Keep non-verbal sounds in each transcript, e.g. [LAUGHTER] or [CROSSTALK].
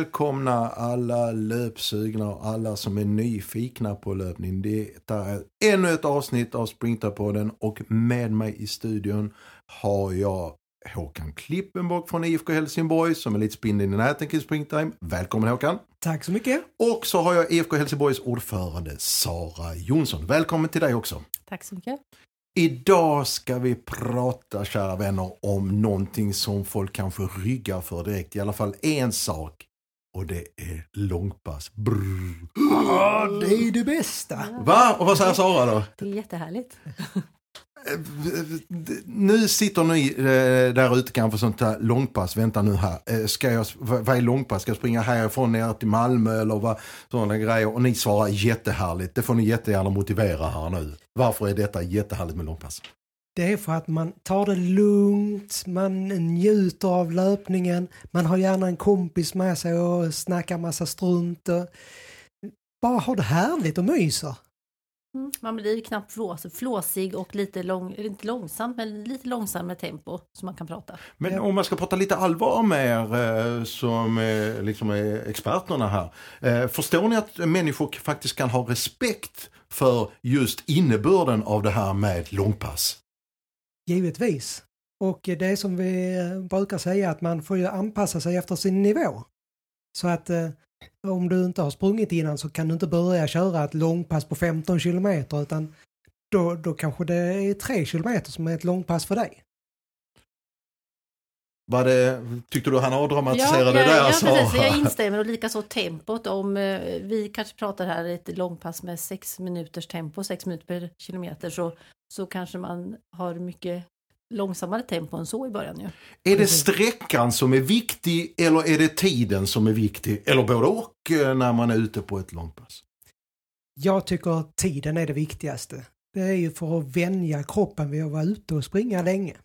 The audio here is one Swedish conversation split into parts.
Välkomna alla löpsugna och alla som är nyfikna på löpning. Detta är ännu ett avsnitt av Sprinterpodden och med mig i studion har jag Håkan Klippenbock från IFK Helsingborg som är lite spindeln i näten kring springtime. Välkommen Håkan! Tack så mycket! Och så har jag IFK Helsingborgs ordförande Sara Jonsson. Välkommen till dig också! Tack så mycket! Idag ska vi prata, kära vänner, om någonting som folk kanske ryggar för direkt. I alla fall en sak. Och det är långpass. Brrr. Ja, det är det bästa! Va? Och vad säger Sara då? Det är jättehärligt. Nu sitter ni eh, där ute kanske sånt här långpass, vänta nu här, Eh, ska jag, vad vad är långpass, ska jag springa härifrån ner till Malmö eller vad, sådana grejer och ni svarar jättehärligt, det får ni jättegärna motivera här nu. Varför är detta jättehärligt med långpass? Det är för att man tar det lugnt, man njuter av löpningen, man har gärna en kompis med sig och snackar massa strunt. Och bara har det härligt och myser. Mm. Man blir knappt flås, flåsig och lite lång, inte långsamt, men lite långsammare tempo så man kan prata. Men om man ska prata lite allvar med er eh, som eh, liksom är experterna här. Eh, förstår ni att människor faktiskt kan ha respekt för just innebörden av det här med långpass? Givetvis. Och det är som vi eh, brukar säga att man får ju anpassa sig efter sin nivå. Så att eh, om du inte har sprungit innan så kan du inte börja köra ett långpass på 15 kilometer utan då, då kanske det är 3 kilometer som är ett långpass för dig. Var det, tyckte du han avdramatiserade ja, det där? ja, ja, Sara? precis. Jag instämmer och likaså tempot. Om eh, vi kanske pratar här ett långpass med sex minuters tempo, sex minuter per kilometer, så, så kanske man har mycket långsammare tempo än så i början ju. Är det sträckan som är viktig eller är det tiden som är viktig? Eller både och eh, när man är ute på ett långpass? Jag tycker tiden är det viktigaste. Det är ju för att vänja kroppen vid att vara ute och springa länge.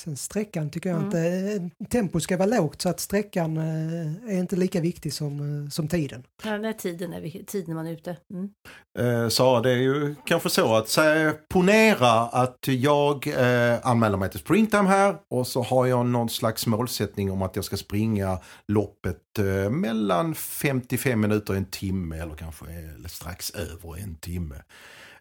Sen sträckan tycker jag Mm. inte, tempo ska vara lågt så att sträckan eh, är inte lika viktig som, eh, som tiden. Ja, när tiden är viktig, tiden man är ute. Mm. Eh, Sara, det är ju kanske så att säga, ponera att jag eh, anmäler mig till springtime här och så har jag någon slags målsättning om att jag ska springa loppet eh, mellan 55 minuter och en timme eller kanske eh, strax över en timme.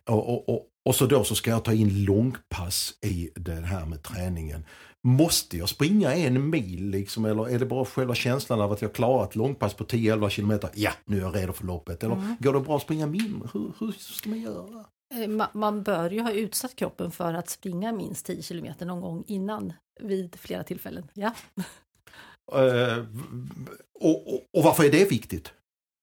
Och, och, och, och så då så ska jag ta in långpass i det här med träningen. Måste jag springa en mil liksom, eller är det bara själva känslan av att jag klarat långpass på 10-11 kilometer? Ja, nu är jag redo för loppet. Eller Mm. går det bra att springa mindre? Hur, hur ska man göra? Eh, ma- Man bör ju ha utsatt kroppen för att springa minst 10 kilometer någon gång innan vid flera tillfällen. Ja. Eh, och, och, och varför är det viktigt?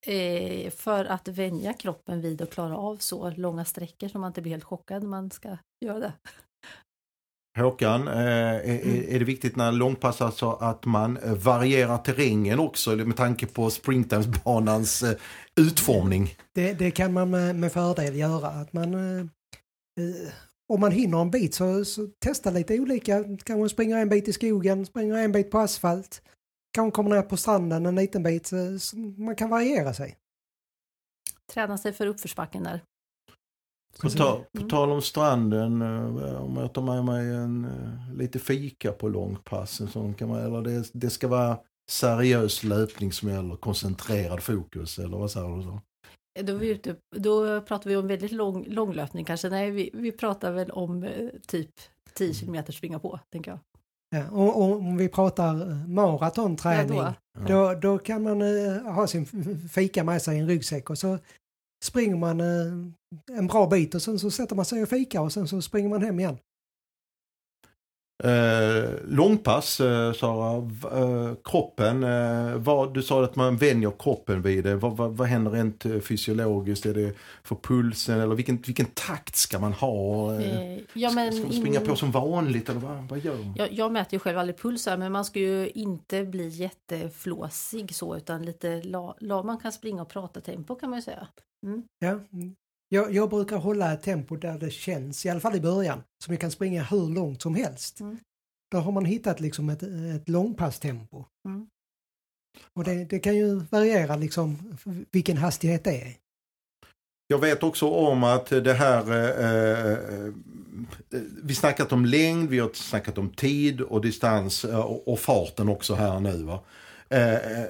Eh, för att vänja kroppen vid att klara av så långa sträckor så man inte blir helt chockad när man ska göra det. Håkan, eh, är, är- det viktigt när långpass alltså att man eh, varierar terrängen också med tanke på springtimesbanans eh, utformning? Det, det kan man med, med fördel göra. Att man, om man hinner en bit så, så testa lite olika. Kanske springa en bit i skogen, springa en bit på asfalt. Kanske kommer ner på stranden en liten bit. Så, man kan variera sig. Träna sig för uppförsbacken där. På, ta, på Mm. tal om stranden, eh, om jag tar med mig en, eh, lite fika på långpass, en sån kan man, eller det, det ska vara seriös löpning som gäller, koncentrerad fokus eller vad säger du? Så? Då, är vi ute, då pratar vi om väldigt lång, långlöpning kanske. Nej, vi, vi pratar väl om eh, typ 10 kilometer springa på, tänker jag. Ja, och, och om vi pratar eh, maratonträning. Ja, Då, då kan man eh, ha sin fika med sig i en ryggsäck och så springer man eh, en bra bit och sen så sätter man sig och fikar och sen så springer man hem igen. Eh, långpass, eh, Sara, eh, kroppen, eh, vad, du sa att man vänjer kroppen vid det. Vad, vad, vad händer rent eh, fysiologiskt? Är det för pulsen eller vilken, vilken takt ska man ha? Eh, Eh, ja, men ska man springa in- på som vanligt eller vad, vad gör man? Jag, jag mäter ju själv aldrig puls här, men man ska ju inte bli jätteflåsig så, utan lite la, la, man kan springa och prata tempo kan man ju säga. Ja. Jag, jag brukar hålla ett tempo där det känns, i alla fall i början, som jag kan springa hur långt som helst. Mm. Då har man hittat liksom ett, ett långpasstempo. Mm. Och det, det kan ju variera liksom vilken hastighet det är. Jag vet också om att det här, eh, eh, vi snackat om längd, vi har snackat om tid och distans eh, och, och farten också här nu. Va? Eh, eh,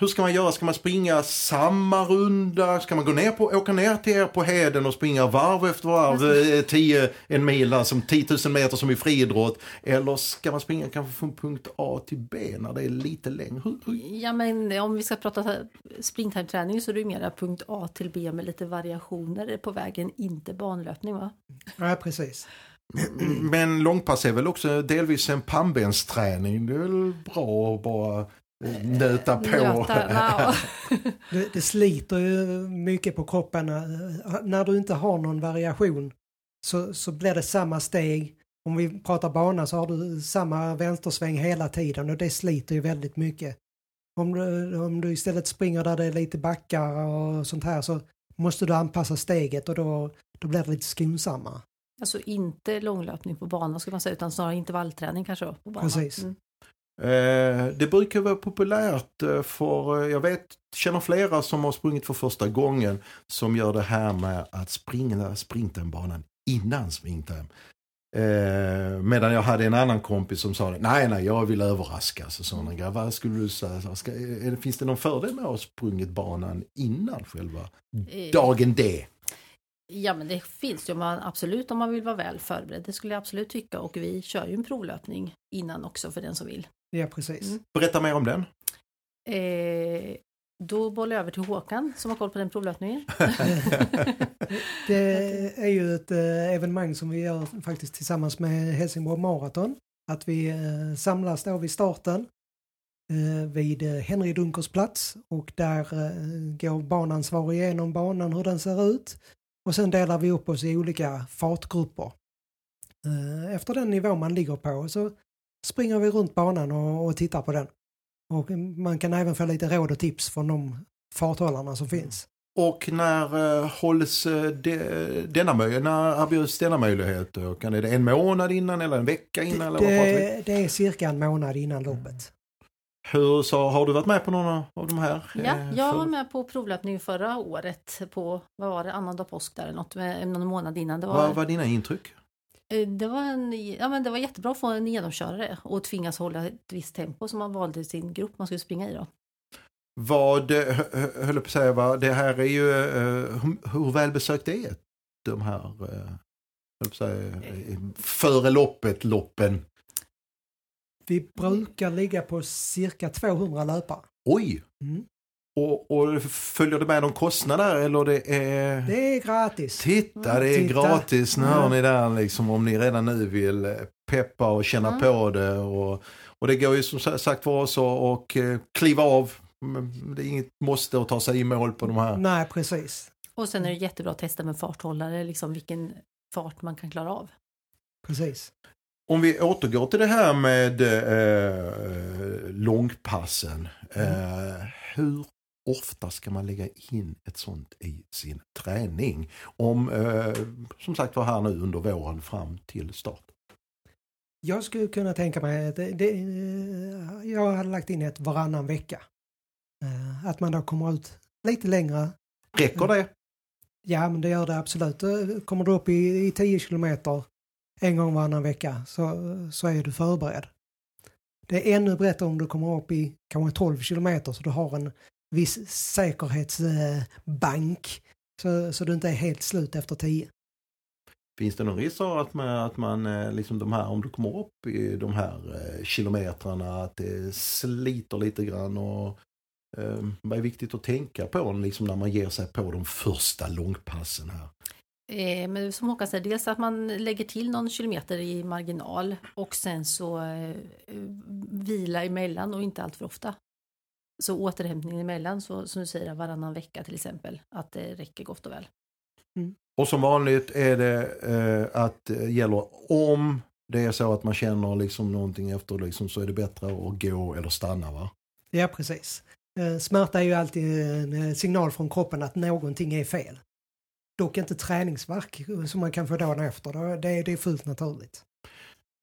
hur ska man göra? Ska man springa samma runda? Ska man gå ner på, åka ner till er på Heden och springa varv efter varv, eh, 10, en mil, alltså 10 000 meter som i friidrott? Eller ska man springa kanske från punkt A till B när det är lite längre? Hur, hur? Ja, men om vi ska prata springtime-träning så är det ju mera punkt A till B med lite variationer på vägen, inte banlöpning va? Ja, precis. Men långpass är väl också delvis en pannbensträning. Det är väl bra att bara nöta på. Nöta. [LAUGHS] Det, det sliter ju mycket på kroppen. När du inte har någon variation så, så blir det samma steg. Om vi pratar bana så har du samma vänstersväng hela tiden och det sliter ju väldigt mycket. Om du, om du istället springer där det är lite backar och sånt här så måste du anpassa steget och då, då blir det lite skonsammare. Alltså inte långlöpning på banan ska man säga, utan snarare intervallträning kanske då, på banan. Precis. Mm. Eh, det brukar vara populärt eh, för, eh, jag vet, känner flera som har sprungit för första gången som gör det här med att springa sprintenbanan innan springtime. Eh, medan jag hade en annan kompis som sa nej, nej, jag vill överraska. Så sa han, vad skulle du säga? Ska, är, finns det någon fördel med att ha sprungit banan innan själva dagen D? Ja, men det finns ju man, absolut om man vill vara väl förberedd. Det skulle jag absolut tycka och vi kör ju en provlöpning innan också för den som vill. Ja, precis. Mm. Berätta mer om den. Eh, då bollar jag över till Håkan som har koll på den provlöpningen. [LAUGHS] [LAUGHS] Det är ju ett eh, evenemang som vi gör faktiskt tillsammans med Helsingborg Marathon. Att vi eh, samlas då vid starten eh, vid Henry Dunkers plats och där eh, går banansvarig igenom banan hur den ser ut. Och sen delar vi upp oss i olika fartgrupper. Efter den nivå man ligger på så springer vi runt banan och, och tittar på den. Och man kan även få lite råd och tips från de farthållarna som finns. Och när eh, hålls eh, de, denna när erbjuds denna möjlighet? Och Kan är det en månad innan eller en vecka innan? eller vad pratar vi? Det, det är cirka en månad innan loppet. Hur, så, har du varit med på någon av de här? Ja, eh, jag för- var med på provlöpning förra året på, vad var det, annandag påsk där eller något, med, någon månad innan. Det var, Vad var dina intryck? Eh, det var, en, ja, men det var jättebra att få en genomkörare och tvingas hålla ett visst tempo som man valde sin grupp man skulle springa i. Då. Vad, eh, hö- hö- höll jag på att säga, va? det här är ju, eh, hur, hur välbesökt är de här, höll jag på att säga, före loppet, loppen? Vi brukar ligga på cirka 200 löpare. Oj! Mm. Och, och följer det med någon kostnad där eller det är... Det är gratis. Titta, det är Titta. gratis. Nu hör ni där liksom om ni redan nu vill eh, peppa och känna Mm. på det. Och, och det går ju som sagt för oss att och, eh, kliva av. Det är inget måste att ta sig i mål på de här. Nej, precis. Och sen är det jättebra att testa med farthållare, liksom vilken fart man kan klara av. precis. Om vi återgår till det här med eh, långpassen. Eh, hur ofta ska man lägga in ett sånt i sin träning? Om, eh, som sagt var här nu under våren fram till start. Jag skulle kunna tänka mig att det, det, jag hade lagt in ett varannan vecka. Eh, Att man då kommer ut lite längre. Räcker det? Ja, men det gör det absolut. Eh, Kommer du upp i, i 10 kilometer en gång varannan vecka så, så är du förberedd. Det är ännu bättre om du kommer upp i kanske 12 kilometer så du har en viss säkerhetsbank så, så du inte är helt slut efter 10. Finns det någon risk för att man, att man eh, liksom de här, om du kommer upp i de här eh, kilometrarna, att det sliter lite grann och eh, vad är viktigt att tänka på liksom när man ger sig på de första långpassen här? Eh, men som Håkan säger, dels att man lägger till någon kilometer i marginal och sen så eh, vila emellan och inte allt för ofta. Så återhämtning emellan, så, som du säger, varannan vecka till exempel, att det räcker gott och väl. Och som vanligt är det eh, att det gäller om det är så att man känner liksom någonting efter liksom, så är det bättre att gå eller stanna va? Ja, precis. Eh, Smärta är ju alltid en eh, signal från kroppen att någonting är fel. Dock inte träningsvärk eh, som man kan få dagen efter. Då- Det är, det är fullt naturligt.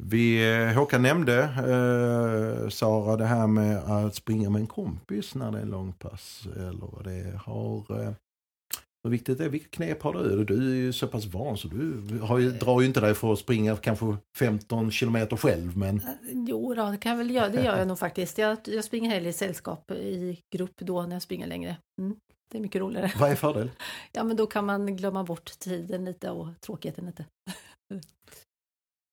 Vi, eh, Håkan nämnde, eh, Sara, det här med att springa med en kompis när det är långpass. Eller vad det. Har, eh, hur viktigt det är. Vilket knep har du? Du är ju så pass van så du har ju, drar ju inte dig för att springa kanske 15 kilometer själv. Men... Jo, då, det kan jag väl göra. Det gör jag nog faktiskt. Jag, jag springer hellre i sällskap i grupp då när jag springer längre. Mm. Det är mycket roligare. Vad är fördel? Ja, men då kan man glömma bort tiden lite och tråkigheten lite.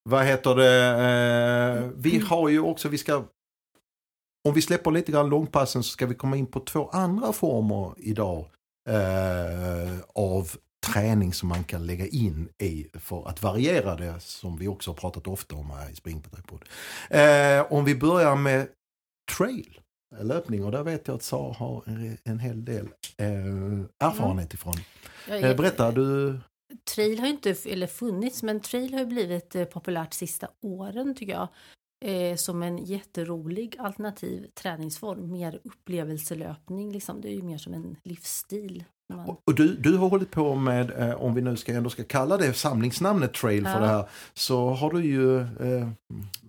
Vad heter det? Eh, vi har ju också, vi ska om vi släpper lite grann långpassen så ska vi komma in på två andra former idag eh, av träning som man kan lägga in i för att variera det som vi också har pratat ofta om här i Springpartipodd. Eh, om vi börjar med trail, löpning och där vet jag att Sara har en, en hel del eh, erfarenhet ifrån. Eh, berätta, du Trail har ju inte eller funnits, men trail har ju blivit eh, populärt sista åren tycker jag eh, som en jätterolig alternativ träningsform. Mer upplevelselöpning, liksom. det är ju mer som en livsstil. Man... Och du, du har hållit på med, eh, om vi nu ska, ändå ska kalla det samlingsnamnet trail ja. för det här, så har du ju eh,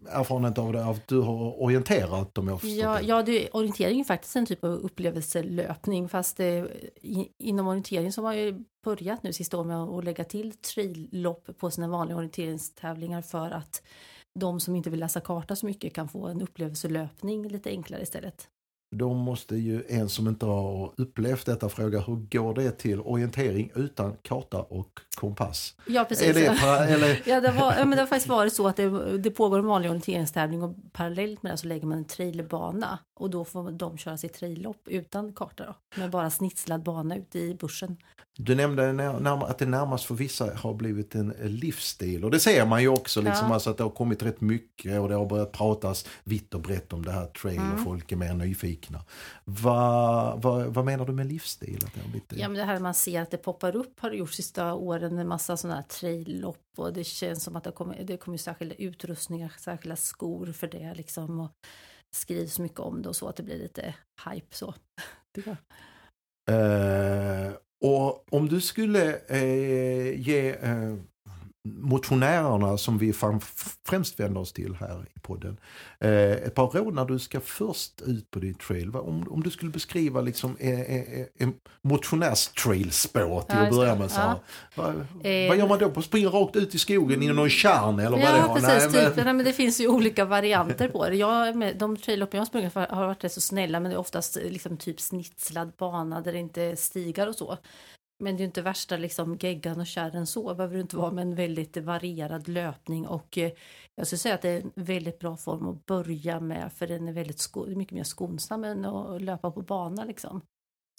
erfarenhet av det, att du har orienterat om jag ja, det. Ja, det, orientering är faktiskt en typ av upplevelselöpning, fast eh, i, inom orientering så har man ju börjat nu sista året med att lägga till traillopp på sina vanliga orienteringstävlingar för att de som inte vill läsa karta så mycket kan få en upplevelselöpning lite enklare istället. Då måste ju en som inte har upplevt detta fråga, hur går det till orientering utan karta och kompass? Ja, precis. Det, eller? [LAUGHS] ja, det, var, ja, men det har faktiskt varit så att det, det pågår en vanlig orienteringstävling och parallellt med det så lägger man en trailerbana och då får de köra sitt traillopp utan karta då, med bara snitslad bana ute i bussen. Du nämnde att det närmast för vissa har blivit en livsstil och det ser man ju också liksom, ja. alltså att det har kommit rätt mycket och det har börjat pratas vitt och brett om det här trail mm. och folk är mer nyfikna. Vad, vad, vad menar du med livsstil? Att det, har blivit... ja, men det här man ser att det poppar upp har det gjort sista åren en massa sådana här traillopp och det känns som att det kommer, det kommer särskilda utrustningar, särskilda skor för det liksom och skrivs mycket om det och så att det blir lite hype så. Uh, [LAUGHS] och om du skulle eh, ge eh, motionärerna som vi främst vänder oss till här i podden. Eh, ett par råd när du ska först ut på ditt trail. Om, om du skulle beskriva liksom en, en, en motionärstrailspår till ja, att börja med. Så ja. vad, eh, vad gör man då? På springa rakt ut i skogen i någon kärn eller vad ja, Precis, Nej, typ. men... Nej, men det finns ju olika varianter på det. Jag, de traillopp jag har sprungit har varit rätt så snälla men det är oftast liksom typ snitslad bana där det inte är stigar och så. Men det är inte värsta liksom geggan och kärren så behöver det inte vara med en väldigt varierad löpning och eh, jag skulle säga att det är en väldigt bra form att börja med för den är väldigt sko mycket mer skonsam än att löpa på bana liksom.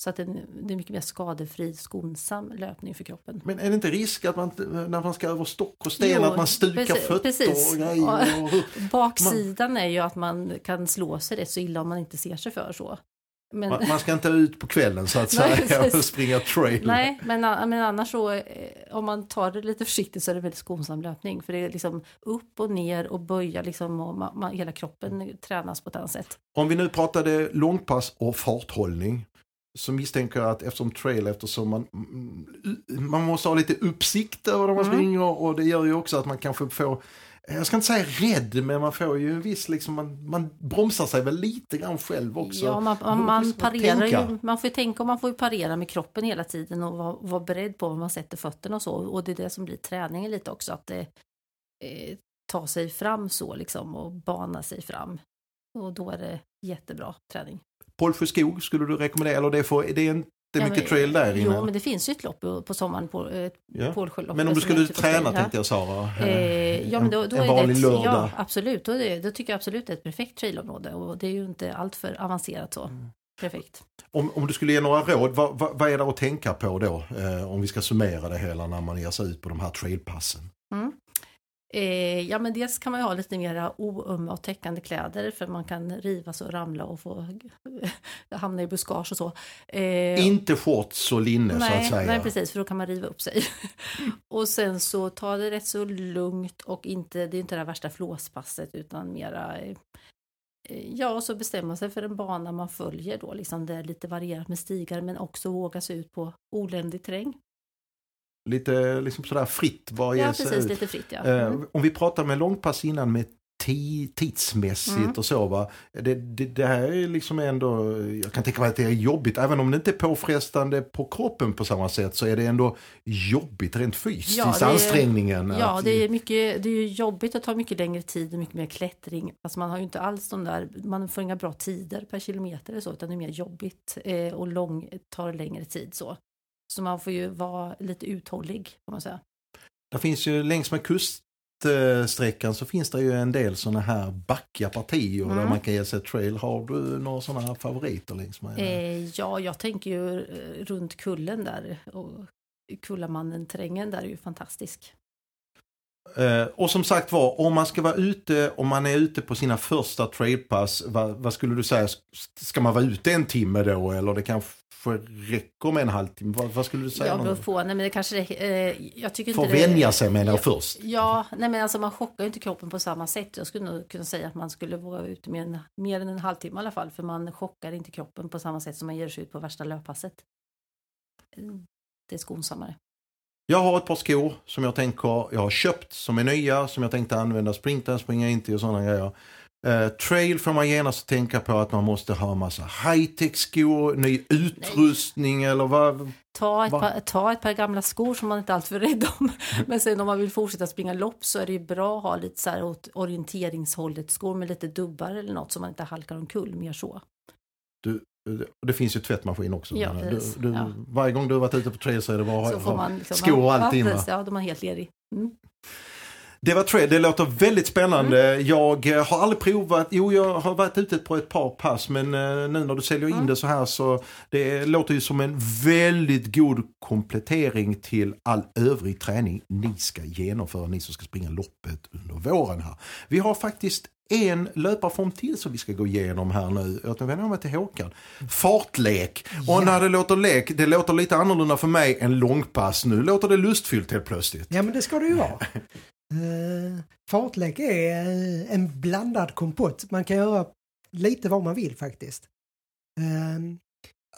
Så att det är mycket mer skadefri, skonsam löpning för kroppen. Men är det inte risk att man när man ska över stock och sten jo, att man stukar precis, fötter precis. och grejer? Och, Baksidan man... är ju att man kan slå sig rätt så illa om man inte ser sig för så. Men... Man ska inte ut på kvällen så att [LAUGHS] säga och springa trail. Nej, men, men annars så eh, om man tar det lite försiktigt så är det väldigt skonsam löpning. För det är liksom upp och ner och böja liksom och man, man, hela kroppen tränas på ett annat sätt. Om vi nu pratade långpass och farthållning så misstänker jag att eftersom trail, eftersom man, mm, man måste ha lite uppsikt över när man mm. springer och det gör ju också att man kanske får jag ska inte säga rädd, men man får ju en viss, liksom, man, man bromsar sig väl lite grann själv också. Ja, man, man, man parerar ju, man får tänka och man får ju parera med kroppen hela tiden och vara, vara beredd på var man sätter fötterna och så. Och det är det som blir träningen lite också, att det, eh, ta sig fram så liksom och bana sig fram. Och då är det jättebra träning. Pålsjö skog skulle du rekommendera, eller det, får, det är en det är mycket ja, trail där inne. Jo, men det finns ju ett lopp på sommaren på eh, ja. Men om du skulle träna tänkte jag Sara. Eh, ja, men då, då en, en vanlig det, lördag. Ja, absolut. Då, det, då tycker jag absolut det är ett perfekt trailområde och det är ju inte allt för avancerat så. Mm. Perfekt. Om, om du skulle ge några råd, vad, vad, vad är det att tänka på då? Eh, om vi ska summera det hela när man ger sig ut på de här trailpassen. Eh, ja, men dels kan man ha lite mera oömma och täckande kläder för man kan rivas och ramla och få [LAUGHS] hamna i buskage och så. Eh, Inte shorts och linne nej, så att säga. Nej, precis, för då kan man riva upp sig. [LAUGHS] och sen så ta det rätt så lugnt och inte, det är inte det värsta flåspasset utan mera eh, Ja, och så bestämma sig för en bana man följer då, liksom det är lite varierat med stigar men också våga sig ut på oländig terräng lite liksom sådär fritt. Var ja, precis, lite fritt ja. Eh, mm. Om vi pratar med långpass innan med ti- tidsmässigt Mm. och så. Va? Det, det, det här är liksom ändå, jag kan tänka mig att det är jobbigt, även om det inte är påfrestande på kroppen på samma sätt så är det ändå jobbigt rent fysiskt, Ja, det är- ansträngningen. Ja, att- det är, mycket, det är jobbigt att ta mycket längre tid och mycket mer klättring. Alltså man har ju inte alls de där, man får inga bra tider per kilometer eller så, utan det är mer jobbigt eh, och lång, tar längre tid så. Så man får ju vara lite uthållig, kan man säga. Det finns ju längs med kuststräckan så finns det ju en del sådana här backiga partier där Mm. man kan ge sig trail. Har du några sådana här favoriter längs med? Eh, ja, jag tänker ju eh, runt kullen där och Kullamannen-terrängen där är ju fantastisk. Eh, och som sagt var, om man ska vara ute, om man är ute på sina första trailpass, vad, vad skulle du säga, ska man vara ute en timme då eller det kanske räcker med en halvtimme? Vad, vad skulle du säga? Någon- beror på, nej men det kanske eh, jag tycker Får inte det... vänja sig menar jag Ja. först. Ja, nej men alltså man chockar ju inte kroppen på samma sätt. Jag skulle nog kunna säga att man skulle vara ute med en, mer än en halvtimme i alla fall, för man chockar inte kroppen på samma sätt som man ger sig ut på värsta löppasset. Det är skonsammare. Jag har ett par skor som jag tänker, jag har köpt som är nya, som jag tänkte använda sprinten, springa in till och sådana grejer. Eh, trail får man genast tänka på att man måste ha en massa high-tech skor, ny utrustning eller vad. Ta ett, par, ta ett par gamla skor som man inte är alltför rädd om. [LAUGHS] Men sen om man vill fortsätta springa lopp så är det ju bra att ha lite så här åt orienteringshållet skor med lite dubbar eller något så man inte halkar omkull, mer så. Du, det finns ju tvättmaskin också. Ja, du, du, Ja. Varje gång du har varit ute på trail så är det bara Så får man liksom, skor och allting. Ja, precis, ja, de är helt ledig. Mm. Det var trail, det låter väldigt spännande. Mm. Jag eh, har aldrig provat, jo jag har varit ute på ett par pass men eh, nu när du säljer in Mm. det så här så det låter ju som en väldigt god komplettering till all övrig träning ni ska genomföra, ni som ska springa loppet under våren här. Vi har faktiskt en löparform till som vi ska gå igenom här nu. Jag vänder mig till Håkan. Fartlek. Och när det låter lek, det låter lite annorlunda för mig än långpass. Nu låter det lustfyllt helt plötsligt. Ja men det ska det ju vara. Uh, fartlek är eh, en blandad kompott. Man kan göra lite vad man vill faktiskt. Ehm,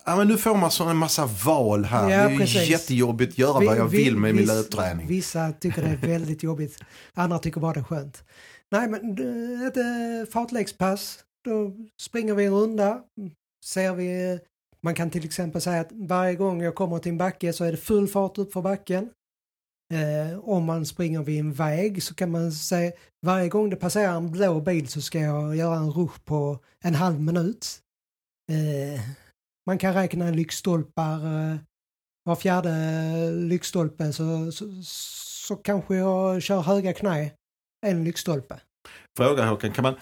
Ja, men nu får man så en massa val här. Ja, det är ju jättejobbigt att göra vi- vad jag vi- vill med min viss- löpträning. Vissa tycker det är [LAUGHS] väldigt jobbigt, andra tycker bara det är skönt. Nej men eh, ett fartlekspass, då springer vi en runda. Ser vi, man kan till exempel säga att varje gång jag kommer till en backe så är det full fart upp för backen. Eh, om man springer vid en väg så kan man säga varje gång det passerar en blå bil så ska jag göra en rush på en halv minut. Eh, man kan räkna lyktstolpar. Eh, var fjärde lyktstolpe så, så, så kanske jag kör höga knä en lyktstolpe. Fråga Håkan, kan man,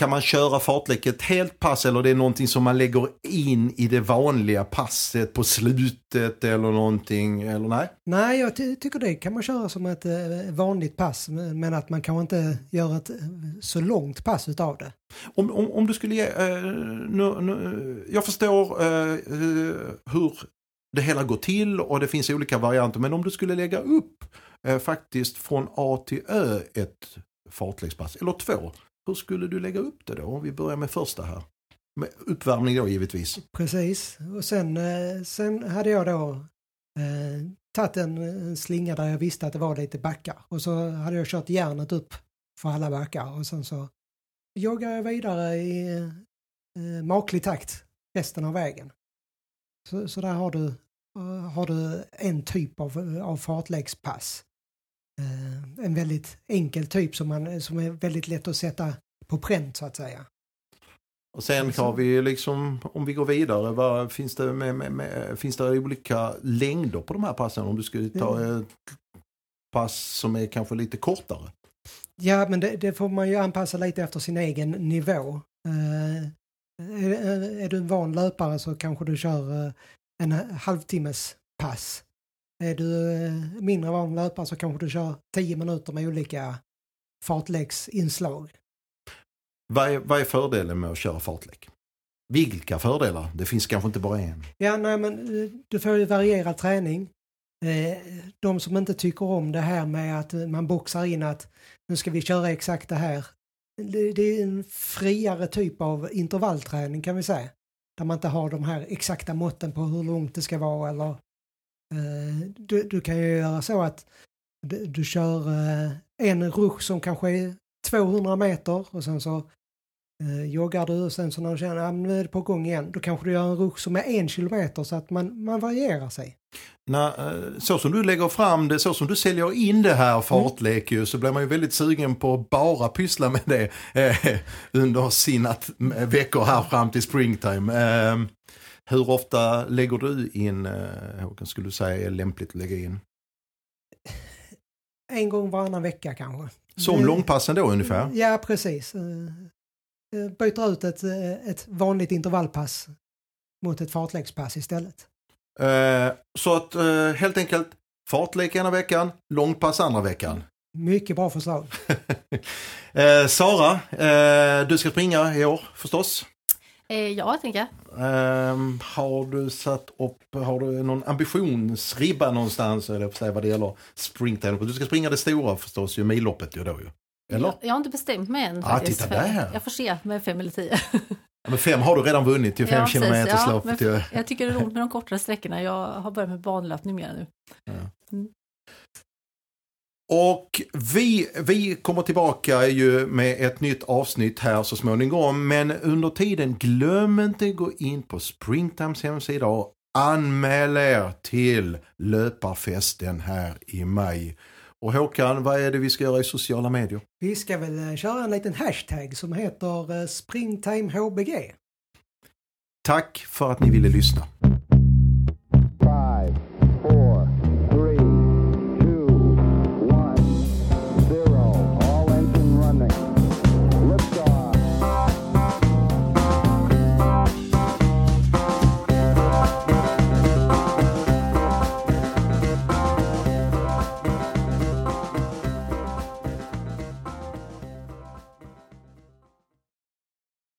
kan man köra fartlek ett helt pass eller det är någonting som man lägger in i det vanliga passet på slutet eller någonting? Eller nej? Nej, jag ty- tycker det kan man köra som ett eh, vanligt pass men att man kanske inte gör ett eh, så långt pass utav det. Om, om, om du skulle ge, eh, nu, nu, jag förstår eh, eh, hur det hela går till och det finns olika varianter men om du skulle lägga upp eh, faktiskt från A till Ö ett fartlekspass eller två. Hur skulle du lägga upp det då? Om vi börjar med första här. Med uppvärmning då givetvis. Precis, och sen, eh, sen hade jag då eh, tagit en, en slinga där jag visste att det var lite backar och så hade jag kört järnet upp för alla backar och sen så joggar jag vidare i eh, maklig takt resten av vägen. Så, så där har du, eh, har du en typ av, av fartlekspass. Eh, en väldigt enkel typ som, man, som är väldigt lätt att sätta på pränt så att säga. Och sen har vi liksom, om vi går vidare, vad finns det, med, med, med, finns det olika längder på de här passen? Om du skulle ta ett pass som är kanske lite kortare. Ja, men det, det får man ju anpassa lite efter sin egen nivå. Eh, är, är du en van löpare så kanske du kör eh, en halvtimmes pass. Är du eh, mindre van löpare så kanske du kör 10 minuter med olika fartläggsinslag. Vad är, vad är fördelen med att köra fartlek? Vilka fördelar? Det finns kanske inte bara en. Ja, nej, men eh, du får ju varierad träning. Eh, De som inte tycker om det här med att man boxar in att nu ska vi köra exakt det här. Det är en friare typ av intervallträning kan vi säga. Där man inte har de här exakta måtten på hur långt det ska vara eller du, du kan ju göra så att du, du kör eh, en rush som kanske är 200 meter och sen så eh, joggar du och sen så när du känner att nu är det på gång igen, då kanske du gör en rush som är en kilometer så att man, man varierar sig. När, eh, så som du lägger fram det, så som du säljer in det här fartlek ju, så blir man ju väldigt sugen på att bara pyssla med det eh, [LAUGHS] under sina veckor här fram till springtime. Eh, hur ofta lägger du in, eh, Håkan, skulle du säga är lämpligt att lägga in? [LAUGHS] En gång varannan vecka kanske. Som långpassen då ungefär? Ja, precis. Eh, eh, Byter ut ett, ett vanligt intervallpass mot ett fartlekspass istället. Så att helt enkelt fartlek ena veckan, långpass andra veckan. Mycket bra förslag. [LAUGHS] Eh, Sara, eh, du ska springa i år förstås. Eh, ja, tänker jag. Ehm, har du satt upp, har du någon ambitionsribba någonstans eller säga vad det gäller springtime? Du ska springa det stora förstås, ju milloppet ju då ju. Eller? Jag, har inte bestämt mig än. Ah, faktiskt, titta där. Jag får se med fem eller tio. Ja, men fem har du redan vunnit, ju fem Ja, kilometersloppet. Ja, Jag tycker det är roligt med de kortare sträckorna. Jag har börjat med banlöpning mer nu. Och vi, vi kommer tillbaka ju med ett nytt avsnitt här så småningom. Men under tiden, glöm inte gå in på Springtimes hemsida och anmäl er till löparfesten här i maj. Och Håkan, vad är det vi ska göra i sociala medier? Vi ska väl eh, köra en liten hashtag som heter eh, springtimehbg. Tack för att ni ville lyssna.